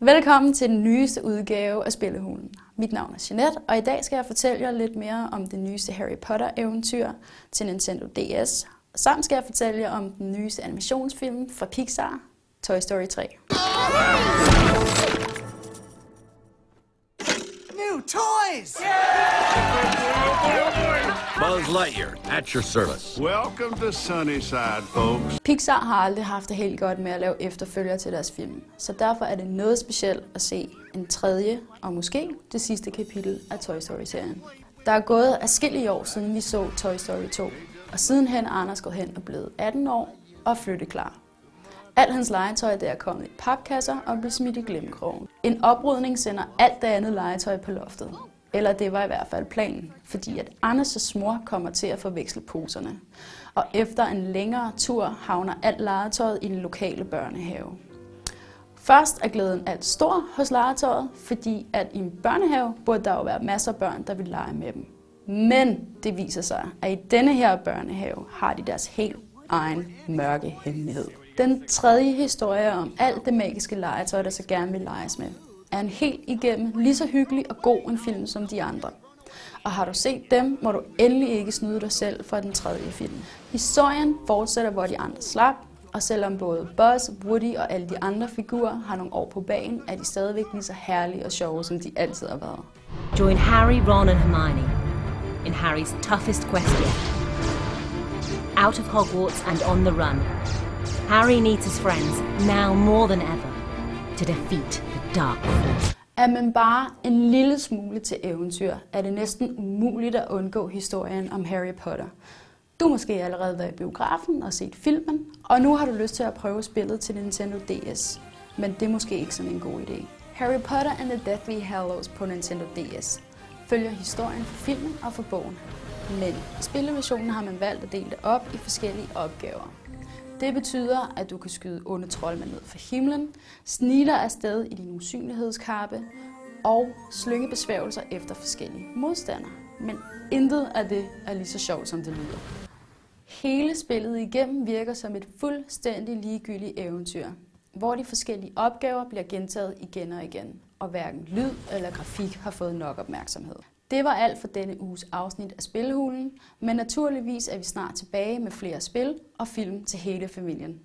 Velkommen til den nyeste udgave af Spillehulen. Mit navn er Jeanette, og i dag skal jeg fortælle jer lidt mere om det nyeste Harry Potter-eventyr til Nintendo DS. Samt skal jeg fortælle jer om den nyeste animationsfilm fra Pixar, Toy Story 3. New toys! Buzz Lightyear, at your service. Welcome to Sunnyside, folks. Pixar har aldrig haft det helt godt med at lave efterfølger til deres film, så derfor er det noget specielt at se en tredje og måske det sidste kapitel af Toy Story-serien. Der er gået afskillige år siden vi så Toy Story 2, og sidenhen er Anders gået hen og blevet 18 år og flytteklar. Alt hans legetøj der er kommet i papkasser og blev smidt i glemmekrogen. En oprydning sender alt det andet legetøj på loftet. Eller det var i hvert fald planen, fordi at Anders' mor kommer til at forveksle poserne. Og efter en længere tur havner alt legetøjet i den lokale børnehave. Først er glæden alt stor hos legetøjet, fordi at i en børnehave burde der jo være masser af børn, der vil lege med dem. Men det viser sig, at i denne her børnehave har de deres helt egen mørke hemmelighed. Den tredje historie om alt det magiske legetøj, der så gerne vil leges med, er en helt igennem lige så hyggelig og god en film som de andre. Og har du set dem, må du endelig ikke snyde dig selv for den tredje film. Historien fortsætter, hvor de andre slap, og selvom både Buzz, Woody og alle de andre figurer har nogle år på banen, er de stadigvæk lige så herlige og sjove, som de altid har været. Join Harry, Ron, and Hermione in Harry's toughest quest yet. Out of Hogwarts and on the run, Harry needs his friends, now more than ever, to defeat the Dark Force. Er man bare en lille smule til eventyr, er det næsten umuligt at undgå historien om Harry Potter. Du har måske allerede været i biografen og set filmen, og nu har du lyst til at prøve spillet til Nintendo DS. Men det er måske ikke sådan en god idé. Harry Potter and the Deathly Hallows på Nintendo DS følger historien for filmen og for bogen. Men i spilleversionen har man valgt at dele det op i forskellige opgaver. Det betyder, at du kan skyde onde troldmænd ned fra himlen, snige afsted i din usynlighedskappe og slynge besværgelser efter forskellige modstandere. Men intet af det er lige så sjovt, som det lyder. Hele spillet igennem virker som et fuldstændig ligegyldigt eventyr, hvor de forskellige opgaver bliver gentaget igen og igen, og hverken lyd eller grafik har fået nok opmærksomhed. Det var alt for denne uges afsnit af Spillehulen, men naturligvis er vi snart tilbage med flere spil og film til hele familien.